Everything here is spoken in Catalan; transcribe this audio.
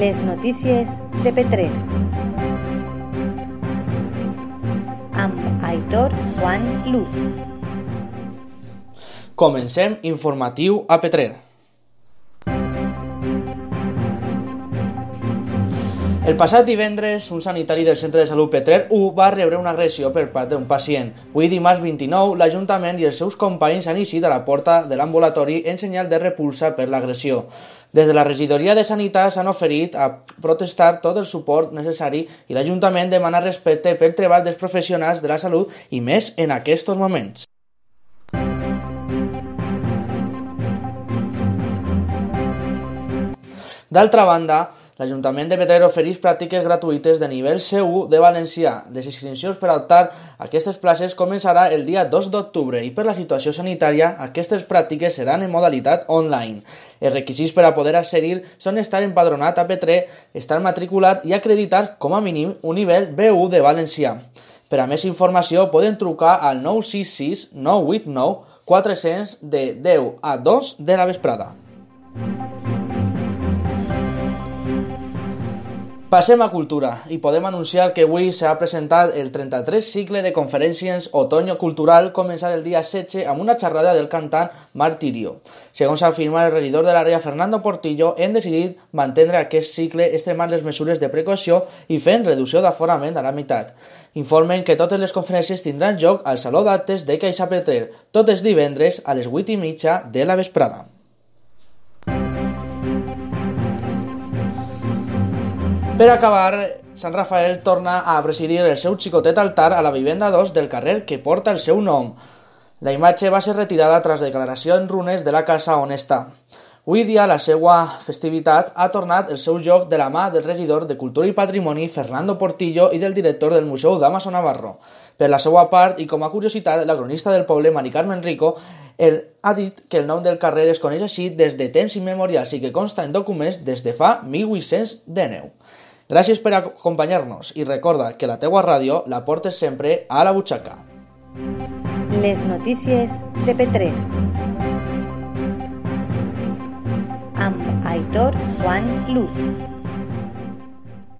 Les notícies de Petrer. Amb Aitor Juan Luz. Comencem informatiu a Petrer. El passat divendres, un sanitari del centre de salut Petrer 1 va rebre una agressió per part d'un pacient. Avui dimarts 29, l'Ajuntament i els seus companys han eixit a la porta de l'ambulatori en senyal de repulsa per l'agressió. Des de la regidoria de Sanitat s'han oferit a protestar tot el suport necessari i l'Ajuntament demana respecte pel treball dels professionals de la salut i més en aquests moments. D'altra banda, l'Ajuntament de Petrer ofereix pràctiques gratuïtes de nivell C1 de valencià. Les inscripcions per optar a aquestes places començarà el dia 2 d'octubre i per la situació sanitària aquestes pràctiques seran en modalitat online. Els requisits per a poder accedir són estar empadronat a Petrer, estar matriculat i acreditar com a mínim un nivell B1 de valencià. Per a més informació poden trucar al 966 989 400 de 10 a 2 de la vesprada. Passem a cultura i podem anunciar que avui s'ha presentat el 33 cicle de conferències Otoño Cultural començar el dia 16 amb una xerrada del cantant Martirio. Segons ha afirmat el regidor de l'àrea Fernando Portillo, hem decidit mantenir aquest cicle extremant les mesures de precaució i fent reducció d'aforament a la meitat. Informen que totes les conferències tindran lloc al Saló d'Actes de Caixa Petrer, tots els divendres a les 8 i mitja de la vesprada. Per acabar, Sant Rafael torna a presidir el seu xicotet altar a la vivenda 2 del carrer que porta el seu nom. La imatge va ser retirada tras declaració en runes de la casa on està. Avui dia la seva festivitat ha tornat el seu lloc de la mà del regidor de Cultura i Patrimoni Fernando Portillo i del director del Museu Damaso Navarro. Per la seva part, i com a curiositat, la cronista del poble, Mari Carmen Rico, el, ha dit que el nom del carrer es coneix així des de temps immemorials i que consta en documents des de fa 1819. Gràcies per acompanyar-nos i recorda que la teua ràdio la portes sempre a la butxaca. Les notícies de Petrer. Amb Aitor Juan Luz.